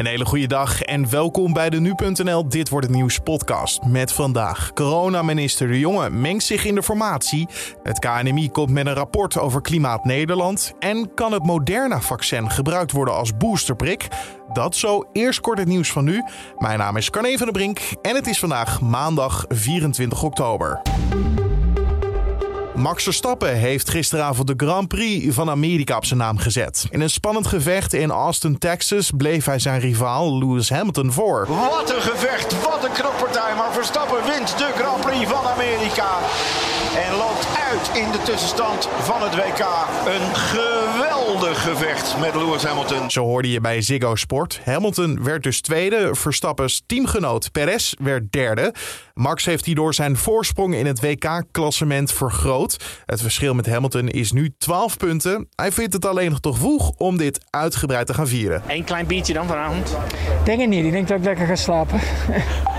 Een hele goede dag en welkom bij de Nu.nl Dit Wordt Het Nieuws podcast. Met vandaag, coronaminister De Jonge mengt zich in de formatie. Het KNMI komt met een rapport over Klimaat Nederland. En kan het Moderna-vaccin gebruikt worden als boosterprik? Dat zo eerst kort het nieuws van nu. Mijn naam is Carne van der Brink en het is vandaag maandag 24 oktober. Max Verstappen heeft gisteravond de Grand Prix van Amerika op zijn naam gezet. In een spannend gevecht in Austin, Texas, bleef hij zijn rivaal Lewis Hamilton voor. Wat een gevecht, wat een knokpartij. Maar Verstappen wint de Grand Prix van Amerika. En loopt uit in de tussenstand van het WK. Een geweldig gevecht met Lewis Hamilton. Zo hoorde je bij Ziggo Sport. Hamilton werd dus tweede. Verstappens teamgenoot Perez werd derde. Max heeft hierdoor zijn voorsprong in het WK-klassement vergroot. Het verschil met Hamilton is nu 12 punten. Hij vindt het alleen nog te vroeg om dit uitgebreid te gaan vieren. Eén klein biertje dan vanavond? Denk het niet. Ik denk dat ik lekker ga slapen.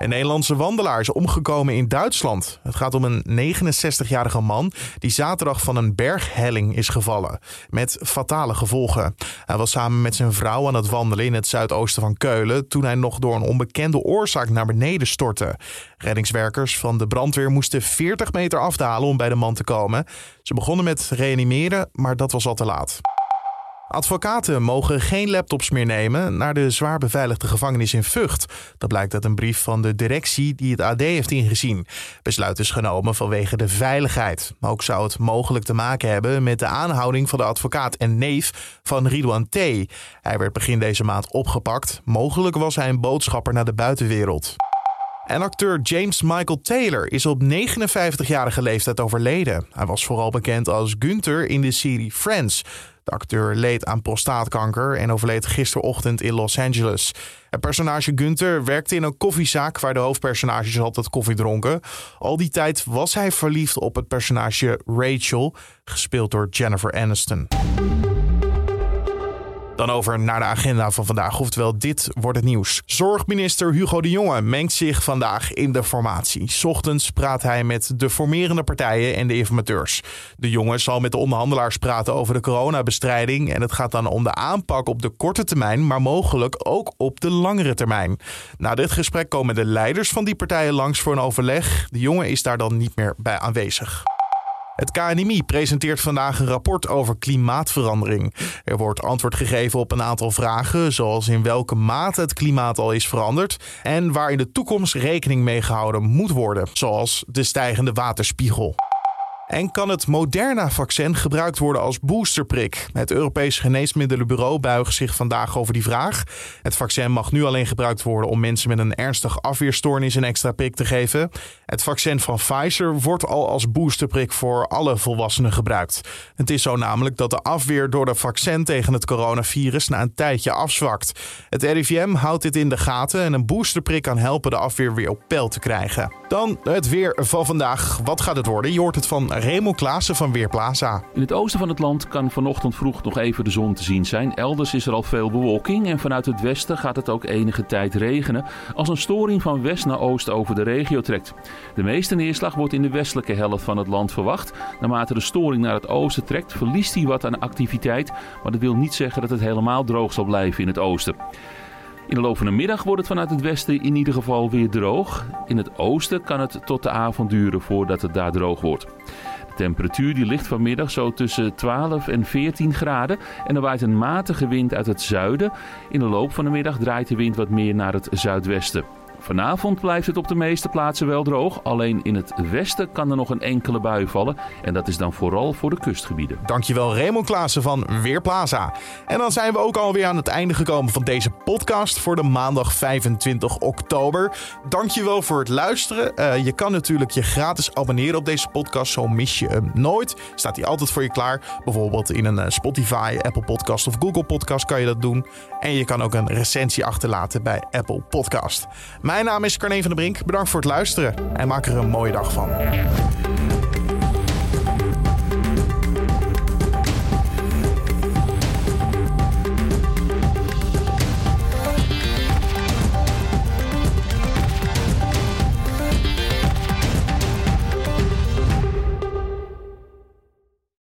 Een Nederlandse wandelaar is omgekomen in Duitsland. Het gaat om een 69-jarige man die zaterdag van een berghelling is gevallen. Met fatale gevolgen. Hij was samen met zijn vrouw aan het wandelen in het zuidoosten van Keulen. toen hij nog door een onbekende oorzaak naar beneden stortte. Reddingswerkers van de brandweer moesten 40 meter afdalen om bij de man te komen. Ze begonnen met reanimeren, maar dat was al te laat. Advocaten mogen geen laptops meer nemen naar de zwaar beveiligde gevangenis in Vught. Dat blijkt uit een brief van de directie die het AD heeft ingezien. Besluit is genomen vanwege de veiligheid. Ook zou het mogelijk te maken hebben met de aanhouding van de advocaat en neef van Ridouan T. Hij werd begin deze maand opgepakt. Mogelijk was hij een boodschapper naar de buitenwereld. En acteur James Michael Taylor is op 59-jarige leeftijd overleden. Hij was vooral bekend als Gunther in de serie Friends. De acteur leed aan prostaatkanker en overleed gisterochtend in Los Angeles. Het personage Gunther werkte in een koffiezaak waar de hoofdpersonages altijd koffie dronken. Al die tijd was hij verliefd op het personage Rachel, gespeeld door Jennifer Aniston. Dan over naar de agenda van vandaag, oftewel dit wordt het nieuws. Zorgminister Hugo de Jonge mengt zich vandaag in de formatie. Ochtends praat hij met de formerende partijen en de informateurs. De Jonge zal met de onderhandelaars praten over de coronabestrijding en het gaat dan om de aanpak op de korte termijn, maar mogelijk ook op de langere termijn. Na dit gesprek komen de leiders van die partijen langs voor een overleg. De Jonge is daar dan niet meer bij aanwezig. Het KNMI presenteert vandaag een rapport over klimaatverandering. Er wordt antwoord gegeven op een aantal vragen, zoals in welke mate het klimaat al is veranderd en waar in de toekomst rekening mee gehouden moet worden, zoals de stijgende waterspiegel. En kan het Moderna-vaccin gebruikt worden als boosterprik? Het Europees Geneesmiddelenbureau buigt zich vandaag over die vraag. Het vaccin mag nu alleen gebruikt worden om mensen met een ernstig afweerstoornis een extra prik te geven. Het vaccin van Pfizer wordt al als boosterprik voor alle volwassenen gebruikt. Het is zo namelijk dat de afweer door de vaccin tegen het coronavirus na een tijdje afzwakt. Het RIVM houdt dit in de gaten en een boosterprik kan helpen de afweer weer op peil te krijgen. Dan het weer van vandaag. Wat gaat het worden? Je hoort het van Remo Klaassen van Weerplaza. In het oosten van het land kan vanochtend vroeg nog even de zon te zien zijn. Elders is er al veel bewolking en vanuit het westen gaat het ook enige tijd regenen als een storing van west naar oost over de regio trekt. De meeste neerslag wordt in de westelijke helft van het land verwacht. Naarmate de storing naar het oosten trekt, verliest hij wat aan activiteit, maar dat wil niet zeggen dat het helemaal droog zal blijven in het oosten. In de loop van de middag wordt het vanuit het westen in ieder geval weer droog. In het oosten kan het tot de avond duren voordat het daar droog wordt. De temperatuur die ligt vanmiddag zo tussen 12 en 14 graden en er waait een matige wind uit het zuiden. In de loop van de middag draait de wind wat meer naar het zuidwesten. Vanavond blijft het op de meeste plaatsen wel droog. Alleen in het westen kan er nog een enkele bui vallen. En dat is dan vooral voor de kustgebieden. Dankjewel Raymond Klaassen van Weerplaza. En dan zijn we ook alweer aan het einde gekomen van deze podcast voor de maandag 25 oktober. Dankjewel voor het luisteren. Uh, je kan natuurlijk je gratis abonneren op deze podcast. Zo mis je hem nooit. Staat hij altijd voor je klaar. Bijvoorbeeld in een uh, Spotify, Apple Podcast of Google Podcast kan je dat doen. En je kan ook een recensie achterlaten bij Apple Podcast. Mijn naam is Carne van der Brink. Bedankt voor het luisteren en maak er een mooie dag van.